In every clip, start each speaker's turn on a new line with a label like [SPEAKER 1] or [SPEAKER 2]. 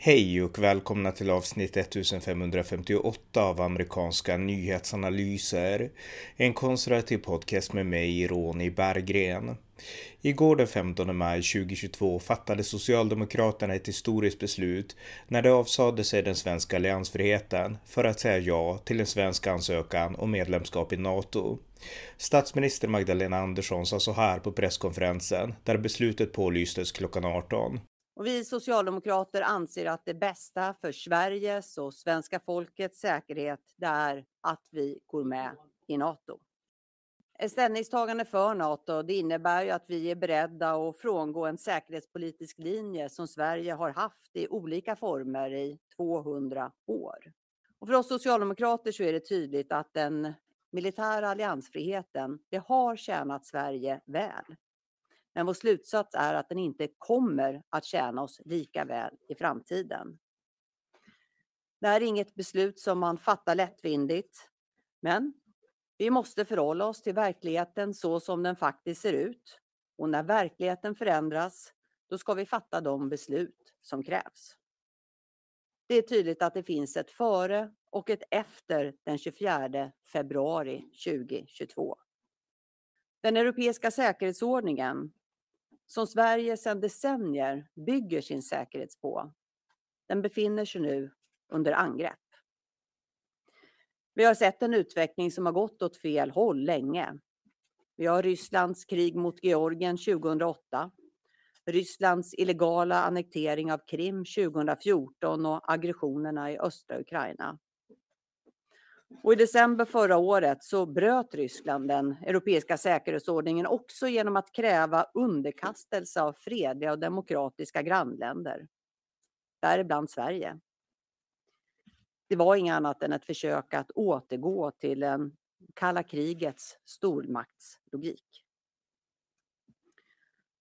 [SPEAKER 1] Hej och välkomna till avsnitt 1558 av amerikanska nyhetsanalyser. En konservativ podcast med mig, Ronny Berggren. Igår den 15 maj 2022 fattade Socialdemokraterna ett historiskt beslut när de avsade sig den svenska alliansfriheten för att säga ja till en svensk ansökan om medlemskap i NATO. Statsminister Magdalena Andersson sa så här på presskonferensen där beslutet pålystes klockan 18.
[SPEAKER 2] Och vi socialdemokrater anser att det bästa för Sveriges och svenska folkets säkerhet det är att vi går med i Nato. Ett ställningstagande för Nato det innebär ju att vi är beredda att frångå en säkerhetspolitisk linje som Sverige har haft i olika former i 200 år. Och för oss socialdemokrater så är det tydligt att den militära alliansfriheten det har tjänat Sverige väl. Men vår slutsats är att den inte kommer att tjäna oss lika väl i framtiden. Det här är inget beslut som man fattar lättvindigt, men vi måste förhålla oss till verkligheten så som den faktiskt ser ut. Och när verkligheten förändras, då ska vi fatta de beslut som krävs. Det är tydligt att det finns ett före och ett efter den 24 februari 2022. Den europeiska säkerhetsordningen som Sverige sedan decennier bygger sin säkerhet på, den befinner sig nu under angrepp. Vi har sett en utveckling som har gått åt fel håll länge. Vi har Rysslands krig mot Georgien 2008, Rysslands illegala annektering av Krim 2014 och aggressionerna i östra Ukraina. Och I december förra året så bröt Ryssland den europeiska säkerhetsordningen också genom att kräva underkastelse av fredliga och demokratiska grannländer. Däribland Sverige. Det var inget annat än ett försök att återgå till en kalla krigets stormaktslogik.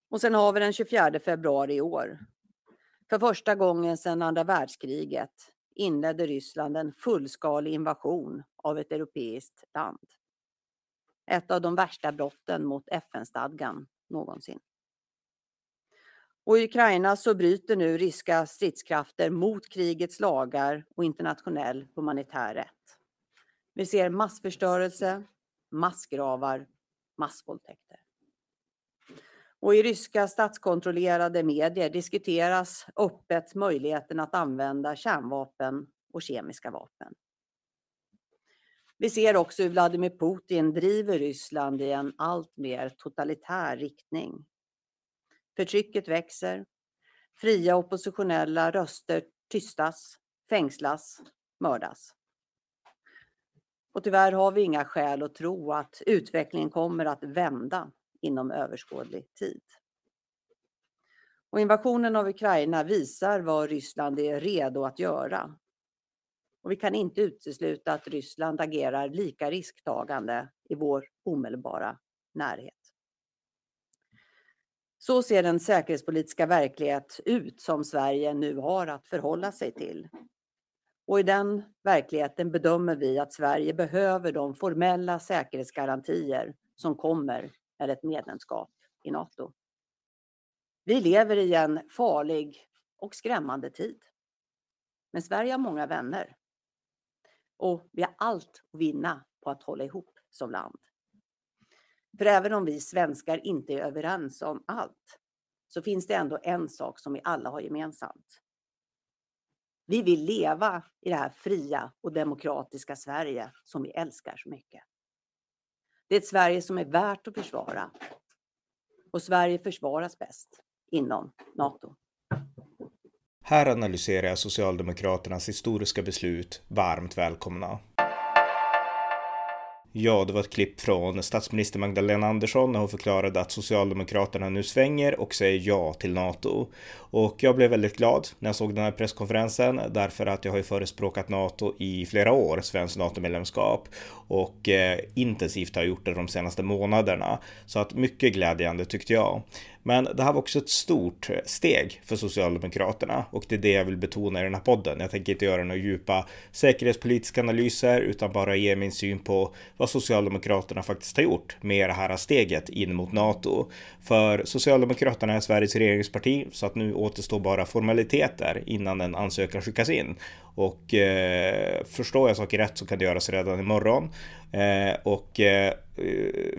[SPEAKER 2] Och sen har vi den 24 februari i år. För första gången sedan andra världskriget inledde Ryssland en fullskalig invasion av ett europeiskt land. Ett av de värsta brotten mot FN-stadgan någonsin. Och I Ukraina så bryter nu ryska stridskrafter mot krigets lagar och internationell humanitär rätt. Vi ser massförstörelse, massgravar, massvåldtäkter. Och I ryska statskontrollerade medier diskuteras öppet möjligheten att använda kärnvapen och kemiska vapen. Vi ser också hur Vladimir Putin driver Ryssland i en allt mer totalitär riktning. Förtrycket växer. Fria oppositionella röster tystas, fängslas, mördas. Och tyvärr har vi inga skäl att tro att utvecklingen kommer att vända inom överskådlig tid. Och invasionen av Ukraina visar vad Ryssland är redo att göra. Och vi kan inte utesluta att Ryssland agerar lika risktagande i vår omedelbara närhet. Så ser den säkerhetspolitiska verklighet ut som Sverige nu har att förhålla sig till. Och i den verkligheten bedömer vi att Sverige behöver de formella säkerhetsgarantier som kommer eller ett medlemskap i Nato. Vi lever i en farlig och skrämmande tid. Men Sverige har många vänner. Och vi har allt att vinna på att hålla ihop som land. För även om vi svenskar inte är överens om allt så finns det ändå en sak som vi alla har gemensamt. Vi vill leva i det här fria och demokratiska Sverige som vi älskar så mycket. Det är ett Sverige som är värt att försvara. Och Sverige försvaras bäst inom Nato.
[SPEAKER 1] Här analyserar jag Socialdemokraternas historiska beslut. Varmt välkomna. Ja, det var ett klipp från statsminister Magdalena Andersson när hon förklarade att Socialdemokraterna nu svänger och säger ja till NATO. Och jag blev väldigt glad när jag såg den här presskonferensen därför att jag har ju förespråkat NATO i flera år, svenskt NATO-medlemskap och eh, intensivt har gjort det de senaste månaderna. Så att mycket glädjande tyckte jag. Men det här var också ett stort steg för Socialdemokraterna och det är det jag vill betona i den här podden. Jag tänker inte göra några djupa säkerhetspolitiska analyser utan bara ge min syn på vad Socialdemokraterna faktiskt har gjort med det här steget in mot NATO. För Socialdemokraterna är Sveriges regeringsparti så att nu återstår bara formaliteter innan en ansökan skickas in. Och eh, förstår jag saker rätt så kan det göras redan imorgon. Eh, och eh,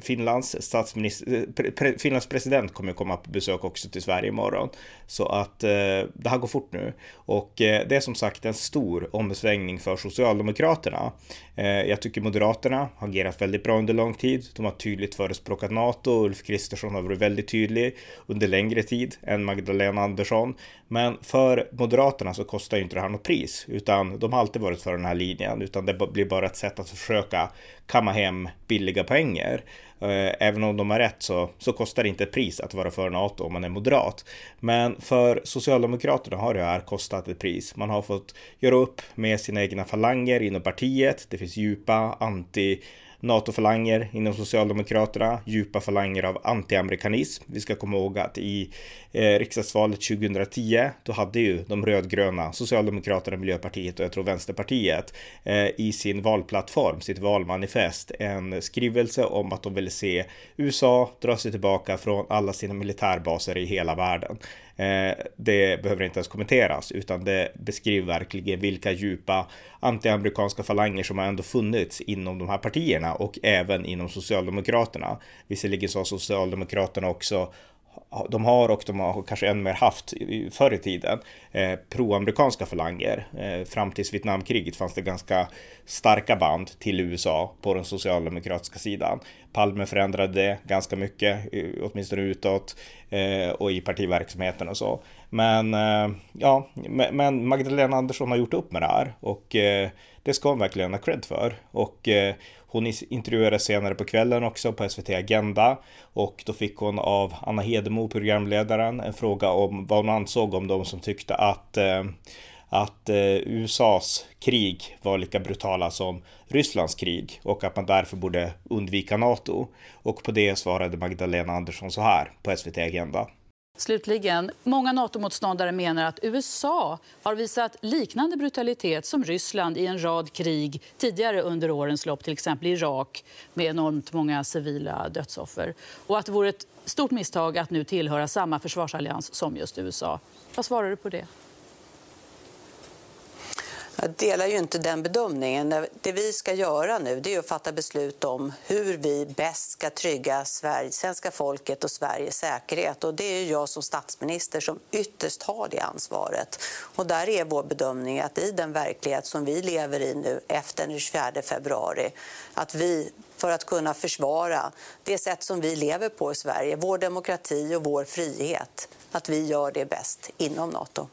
[SPEAKER 1] Finlands statsminister, eh, pre, Finlands president kommer komma på besök också till Sverige imorgon. Så att eh, det här går fort nu. Och eh, det är som sagt en stor omsvängning för Socialdemokraterna. Eh, jag tycker Moderaterna har agerat väldigt bra under lång tid. De har tydligt förespråkat NATO. Ulf Kristersson har varit väldigt tydlig under längre tid än Magdalena Andersson. Men för Moderaterna så kostar ju inte det här något pris, utan de har alltid varit för den här linjen, utan det blir bara ett sätt att försöka kamma hem billiga poänger. Eh, även om de har rätt så, så kostar det inte ett pris att vara för NATO om man är moderat. Men för Socialdemokraterna har det här kostat ett pris. Man har fått göra upp med sina egna falanger inom partiet. Det finns djupa anti NATO-falanger inom Socialdemokraterna, djupa falanger av antiamerikanism. Vi ska komma ihåg att i eh, riksdagsvalet 2010, då hade ju de rödgröna, Socialdemokraterna, Miljöpartiet och jag tror Vänsterpartiet eh, i sin valplattform, sitt valmanifest, en skrivelse om att de ville se USA dra sig tillbaka från alla sina militärbaser i hela världen. Eh, det behöver inte ens kommenteras, utan det beskriver verkligen vilka djupa antiamerikanska falanger som har ändå funnits inom de här partierna och även inom Socialdemokraterna. Visserligen så har Socialdemokraterna också de har och de har kanske än mer haft förr i tiden eh, proamerikanska falanger. Eh, fram till Vietnamkriget fanns det ganska starka band till USA på den socialdemokratiska sidan. Palme förändrade det ganska mycket, åtminstone utåt eh, och i partiverksamheten och så. Men eh, ja, men Magdalena Andersson har gjort upp med det här och eh, det ska hon verkligen ha cred för. Och eh, hon intervjuades senare på kvällen också på SVT Agenda och då fick hon av Anna Hedemo, programledaren, en fråga om vad hon ansåg om de som tyckte att eh, att eh, USAs krig var lika brutala som Rysslands krig och att man därför borde undvika NATO. Och på det svarade Magdalena Andersson så här på SVT Agenda.
[SPEAKER 3] Slutligen, många NATO-motståndare menar att USA har visat liknande brutalitet som Ryssland i en rad krig tidigare under årens lopp, till exempel i Irak med enormt många civila dödsoffer. Och att det vore ett stort misstag att nu tillhöra samma försvarsallians som just USA. Vad svarar du på det?
[SPEAKER 2] Jag delar ju inte den bedömningen. Det vi ska göra nu det är att fatta beslut om hur vi bäst ska trygga Sverige, svenska folket och Sveriges säkerhet. Och det är jag som statsminister som ytterst har det ansvaret. Och där är vår bedömning att i den verklighet som vi lever i nu efter den 24 februari, att vi för att kunna försvara det sätt som vi lever på i Sverige, vår demokrati och vår frihet, att vi gör det bäst inom Nato.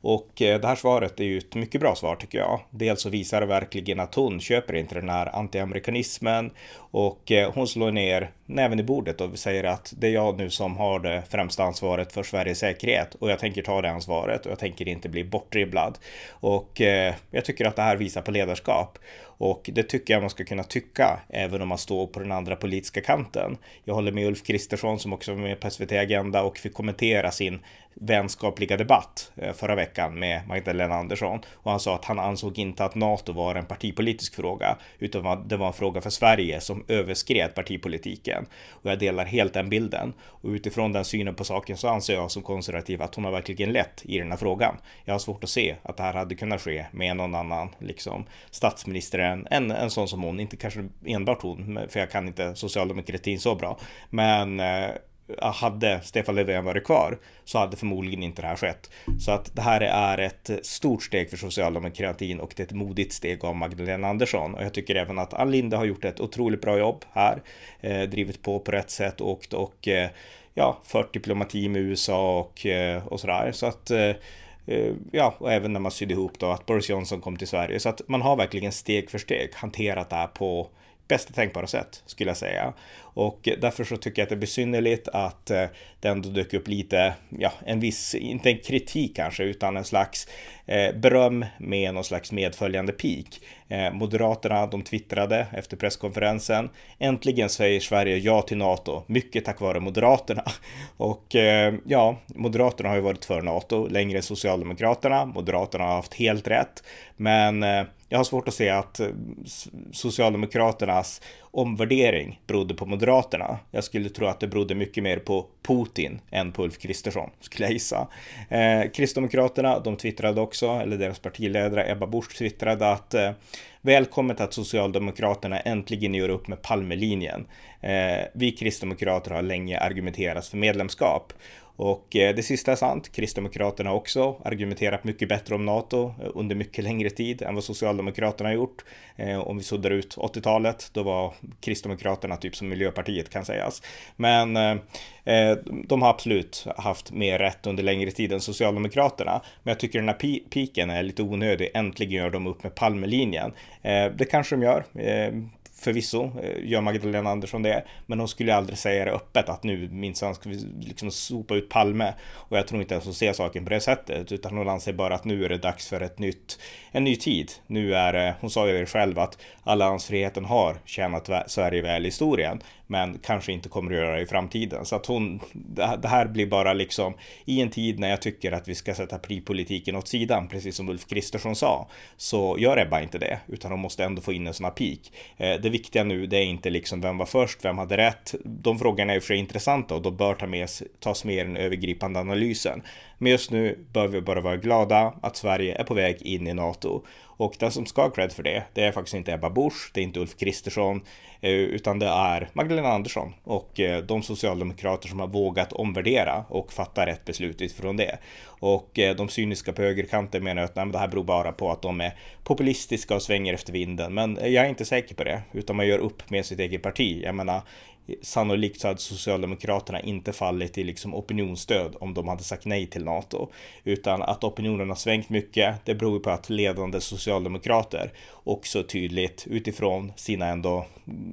[SPEAKER 1] Och eh, det här svaret är ju ett mycket bra svar tycker jag. Dels så visar det verkligen att hon köper inte den här antiamerikanismen och eh, hon slår ner näven i bordet och säger att det är jag nu som har det främsta ansvaret för Sveriges säkerhet och jag tänker ta det ansvaret och jag tänker inte bli bortdribblad. Och eh, jag tycker att det här visar på ledarskap. Och det tycker jag man ska kunna tycka även om man står på den andra politiska kanten. Jag håller med Ulf Kristersson som också var med på SVT Agenda och fick kommentera sin vänskapliga debatt förra veckan med Magdalena Andersson. Och han sa att han ansåg inte att NATO var en partipolitisk fråga, utan det var en fråga för Sverige som överskred partipolitiken. Och jag delar helt den bilden. Och utifrån den synen på saken så anser jag som konservativ att hon har verkligen lätt i den här frågan. Jag har svårt att se att det här hade kunnat ske med någon annan liksom statsminister än en, en sån som hon, inte kanske enbart hon, för jag kan inte socialdemokratin så bra. Men eh, Eh, hade Stefan Löfven varit kvar så hade förmodligen inte det här skett. Så att det här är ett stort steg för socialdemokratin och det är ett modigt steg av Magdalena Andersson. Och jag tycker även att Ann Linde har gjort ett otroligt bra jobb här, eh, drivit på på rätt sätt och, och eh, ja, fört diplomati med USA och, eh, och sådär. Så att eh, eh, ja, och även när man sydde ihop då att Boris Johnson kom till Sverige. Så att man har verkligen steg för steg hanterat det här på bästa tänkbara sätt skulle jag säga. Och därför så tycker jag att det är besynnerligt att eh, det ändå dök upp lite, ja, en viss, inte en kritik kanske, utan en slags eh, beröm med någon slags medföljande pik. Eh, Moderaterna, de twittrade efter presskonferensen. Äntligen säger Sverige ja till NATO, mycket tack vare Moderaterna. Och ja, Moderaterna har ju varit för NATO längre än Socialdemokraterna. Moderaterna har haft helt rätt. Men jag har svårt att se att Socialdemokraternas omvärdering berodde på Moderaterna. Jag skulle tro att det berodde mycket mer på Putin än på Ulf Kristersson, skulle jag gissa. Eh, Kristdemokraterna, de twittrade också, eller deras partiledare Ebba Busch twittrade att eh, Välkommet att Socialdemokraterna äntligen gör upp med Palmelinjen. Eh, vi kristdemokrater har länge argumenterat för medlemskap och eh, det sista är sant. Kristdemokraterna har också argumenterat mycket bättre om NATO eh, under mycket längre tid än vad Socialdemokraterna har gjort. Eh, om vi suddar ut 80-talet, då var Kristdemokraterna typ som Miljöpartiet kan sägas. Men de har absolut haft mer rätt under längre tid än Socialdemokraterna. Men jag tycker den här piken är lite onödig. Äntligen gör de upp med Palmelinjen. Det kanske de gör. Förvisso eh, gör Magdalena Andersson det, men hon skulle aldrig säga det öppet att nu minsann ska vi liksom sopa ut Palme. Och jag tror inte ens hon ser saken på det sättet, utan hon anser bara att nu är det dags för ett nytt, en ny tid. Nu är det, hon sa ju det själv att alliansfriheten har tjänat Sverige väl i historien, men kanske inte kommer att göra det i framtiden. Så att hon, det här blir bara liksom i en tid när jag tycker att vi ska sätta pripolitiken åt sidan, precis som Ulf Kristersson sa, så gör Ebba inte det, utan hon måste ändå få in en sån här peak. Eh, det viktiga nu, det är inte liksom vem var först, vem hade rätt. De frågorna är i och för sig intressanta och de bör ta med, tas med i den övergripande analysen. Men just nu bör vi bara vara glada att Sverige är på väg in i NATO. Och den som ska ha cred för det, det är faktiskt inte Ebba Busch, det är inte Ulf Kristersson, eh, utan det är Magdalena Andersson och eh, de socialdemokrater som har vågat omvärdera och fatta rätt beslut utifrån det. Och eh, de cyniska på högerkanten menar att nej, det här beror bara på att de är populistiska och svänger efter vinden. Men jag är inte säker på det, utan man gör upp med sitt eget parti. Jag menar, sannolikt så hade Socialdemokraterna inte fallit i liksom opinionsstöd om de hade sagt nej till NATO. Utan att opinionen har svängt mycket, det beror på att ledande socialdemokrater också tydligt utifrån sina ändå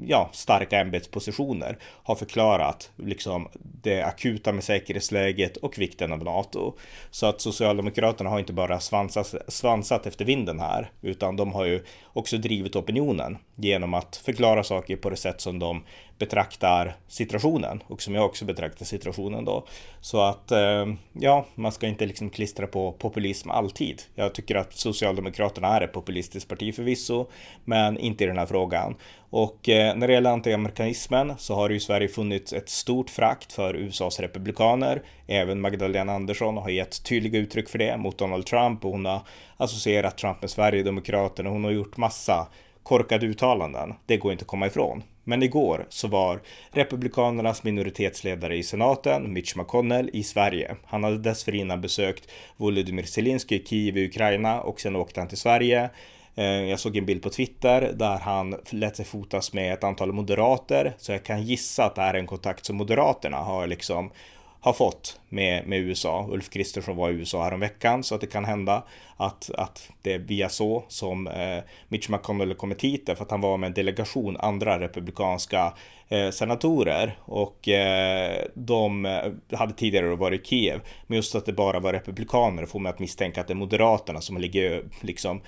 [SPEAKER 1] ja, starka ämbetspositioner har förklarat liksom det akuta med säkerhetsläget och vikten av NATO. Så att Socialdemokraterna har inte bara svansat, svansat efter vinden här, utan de har ju också drivit opinionen genom att förklara saker på det sätt som de betraktar situationen och som jag också betraktar situationen då. Så att eh, ja, man ska inte liksom klistra på populism alltid. Jag tycker att Socialdemokraterna är ett populistiskt parti förvisso, men inte i den här frågan. Och eh, när det gäller antiamerikanismen så har det i Sverige funnits ett stort frakt för USAs republikaner. Även Magdalena Andersson har gett tydliga uttryck för det mot Donald Trump och hon har associerat Trump med Sverigedemokraterna. Hon har gjort massa korkade uttalanden. Det går inte att komma ifrån. Men igår så var Republikanernas minoritetsledare i senaten, Mitch McConnell, i Sverige. Han hade dessförinnan besökt Volodymyr Zelensky i Kiev i Ukraina och sen åkte han till Sverige. Eh, jag såg en bild på Twitter där han lät sig fotas med ett antal moderater, så jag kan gissa att det här är en kontakt som Moderaterna har liksom har fått med, med USA. Ulf Kristersson var i USA häromveckan så att det kan hända att, att det är via så som eh, Mitch McConnell kommit hit därför att han var med en delegation andra republikanska eh, senatorer och eh, de eh, hade tidigare varit i Kiev. Men just att det bara var republikaner får mig att misstänka att det är Moderaterna som ligger liksom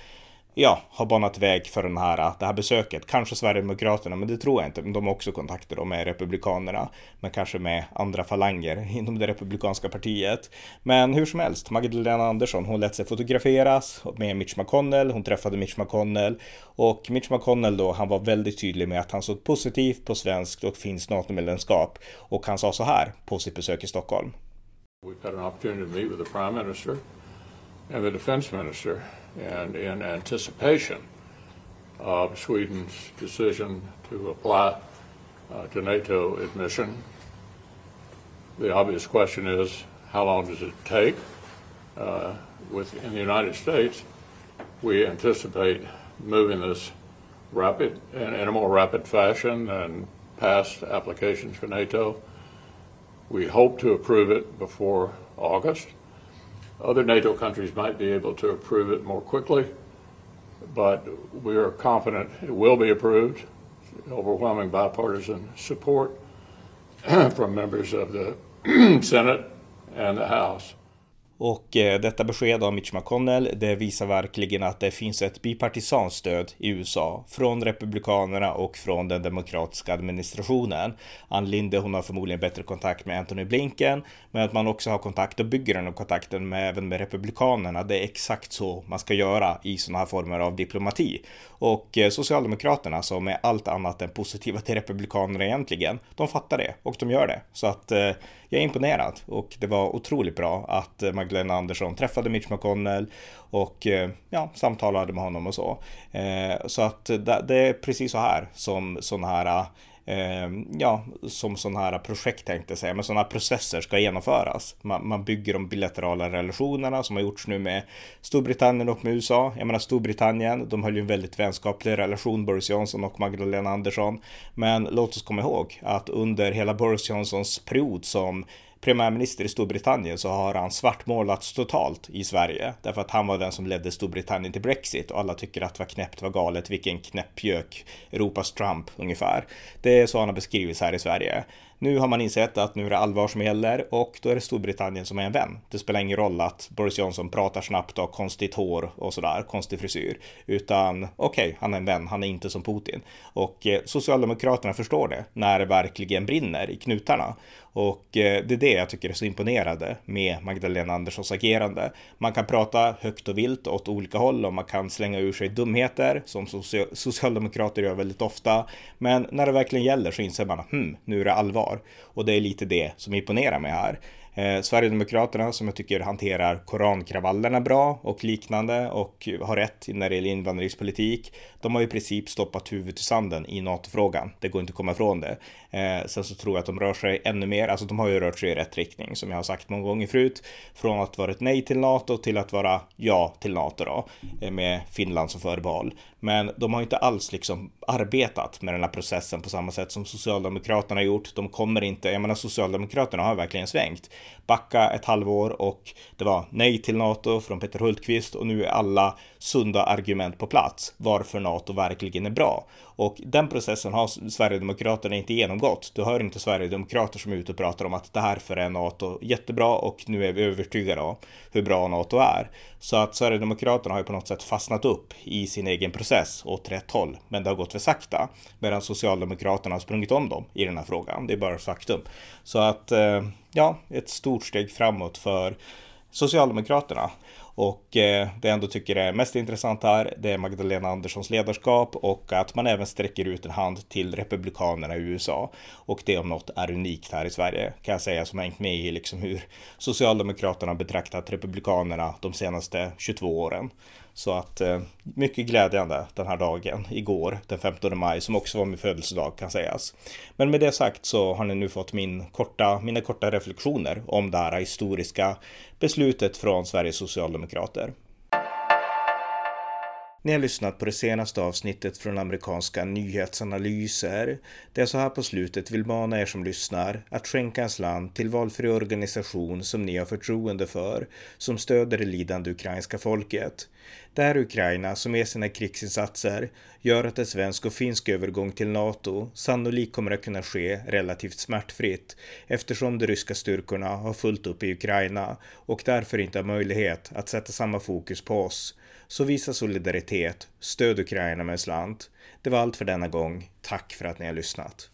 [SPEAKER 1] ja, har banat väg för den här, det här besöket. Kanske Sverigedemokraterna, men det tror jag inte. Men de har också kontakter med Republikanerna, men kanske med andra falanger inom det republikanska partiet. Men hur som helst, Magdalena Andersson, hon lät sig fotograferas med Mitch McConnell. Hon träffade Mitch McConnell och Mitch McConnell då, han var väldigt tydlig med att han såg positivt på svenskt och finskt NATO-medlemskap. Och han sa så här på sitt besök i Stockholm.
[SPEAKER 4] We've had an opportunity to meet with the Prime Minister and the Defense Minister and in anticipation of Sweden's decision to apply uh, to NATO admission. The obvious question is how long does it take? Uh, with, in the United States, we anticipate moving this rapid in, in a more rapid fashion than past applications for NATO. We hope to approve it before August. Other NATO countries might be able to approve it more quickly, but we are confident it will be approved. Overwhelming bipartisan support from members of the Senate and the House.
[SPEAKER 1] Och eh, detta besked av Mitch McConnell, det visar verkligen att det finns ett bipartisanstöd i USA från republikanerna och från den demokratiska administrationen. Ann Linde, hon har förmodligen bättre kontakt med Anthony Blinken, men att man också har kontakt och bygger den kontakten med, även med republikanerna. Det är exakt så man ska göra i sådana här former av diplomati. Och eh, Socialdemokraterna som är allt annat än positiva till republikanerna egentligen, de fattar det och de gör det. Så att eh, jag är imponerad och det var otroligt bra att eh, Magdalena Andersson träffade Mitch McConnell och eh, ja, samtalade med honom och så. Eh, så att det är precis så här som sådana här eh, ja, som sådana här projekt tänkte jag säga, men sådana här processer ska genomföras. Man, man, bygger de bilaterala relationerna som har gjorts nu med Storbritannien och med USA. Jag menar Storbritannien, de höll ju en väldigt vänskaplig relation, Boris Johnson och Magdalena Andersson. Men låt oss komma ihåg att under hela Boris Johnsons period som premiärminister i Storbritannien så har han svartmålats totalt i Sverige. Därför att han var den som ledde Storbritannien till Brexit och alla tycker att det var knäppt, var galet, vilken knäppjök, Europas Trump ungefär. Det är så han har beskrivits här i Sverige. Nu har man insett att nu är det allvar som gäller och då är det Storbritannien som är en vän. Det spelar ingen roll att Boris Johnson pratar snabbt och har konstigt hår och sådär, konstig frisyr. Utan okej, okay, han är en vän, han är inte som Putin. Och eh, Socialdemokraterna förstår det när det verkligen brinner i knutarna. Och eh, det är det jag tycker är så imponerande med Magdalena Anderssons agerande. Man kan prata högt och vilt åt olika håll och man kan slänga ur sig dumheter som socialdemokrater gör väldigt ofta. Men när det verkligen gäller så inser man att hmm, nu är det allvar. Och det är lite det som imponerar mig här. Eh, Sverigedemokraterna som jag tycker hanterar korankravallerna bra och liknande och har rätt när det gäller invandringspolitik. De har i princip stoppat huvudet i sanden i NATO-frågan. Det går inte att komma ifrån det. Eh, sen så tror jag att de rör sig ännu mer, alltså de har ju rört sig i rätt riktning som jag har sagt många gånger förut. Från att vara ett nej till NATO till att vara ja till NATO då, eh, med Finland som förbehåll. Men de har inte alls liksom arbetat med den här processen på samma sätt som Socialdemokraterna har gjort. De kommer inte, jag menar Socialdemokraterna har verkligen svängt. Backa ett halvår och det var nej till NATO från Peter Hultqvist och nu är alla sunda argument på plats varför NATO verkligen är bra. Och den processen har Sverigedemokraterna inte genomgått. Du hör inte Sverigedemokrater som är ute och pratar om att därför är NATO jättebra och nu är vi övertygade om hur bra NATO är. Så att Sverigedemokraterna har ju på något sätt fastnat upp i sin egen process åt rätt håll. Men det har gått för sakta. Medan Socialdemokraterna har sprungit om dem i den här frågan. Det är bara faktum. Så att, eh, ja, ett stort steg framåt för Socialdemokraterna. Och eh, det jag ändå tycker är mest intressant här, det är Magdalena Anderssons ledarskap och att man även sträcker ut en hand till republikanerna i USA. Och det om något är unikt här i Sverige, kan jag säga, som har hängt med i liksom hur Socialdemokraterna betraktat republikanerna de senaste 22 åren. Så att eh, mycket glädjande den här dagen igår, den 15 maj, som också var min födelsedag kan sägas. Men med det sagt så har ni nu fått min korta, mina korta reflektioner om det här historiska beslutet från Sveriges Socialdemokrater. Ni har lyssnat på det senaste avsnittet från amerikanska nyhetsanalyser. Det är så här på slutet vill mana er som lyssnar att skänka en slant till valfri organisation som ni har förtroende för, som stöder det lidande ukrainska folket. Det är Ukraina som med sina krigsinsatser gör att en svensk och finsk övergång till NATO sannolikt kommer att kunna ske relativt smärtfritt eftersom de ryska styrkorna har fullt upp i Ukraina och därför inte har möjlighet att sätta samma fokus på oss. Så visa solidaritet, stöd Ukraina med slant. Det var allt för denna gång. Tack för att ni har lyssnat.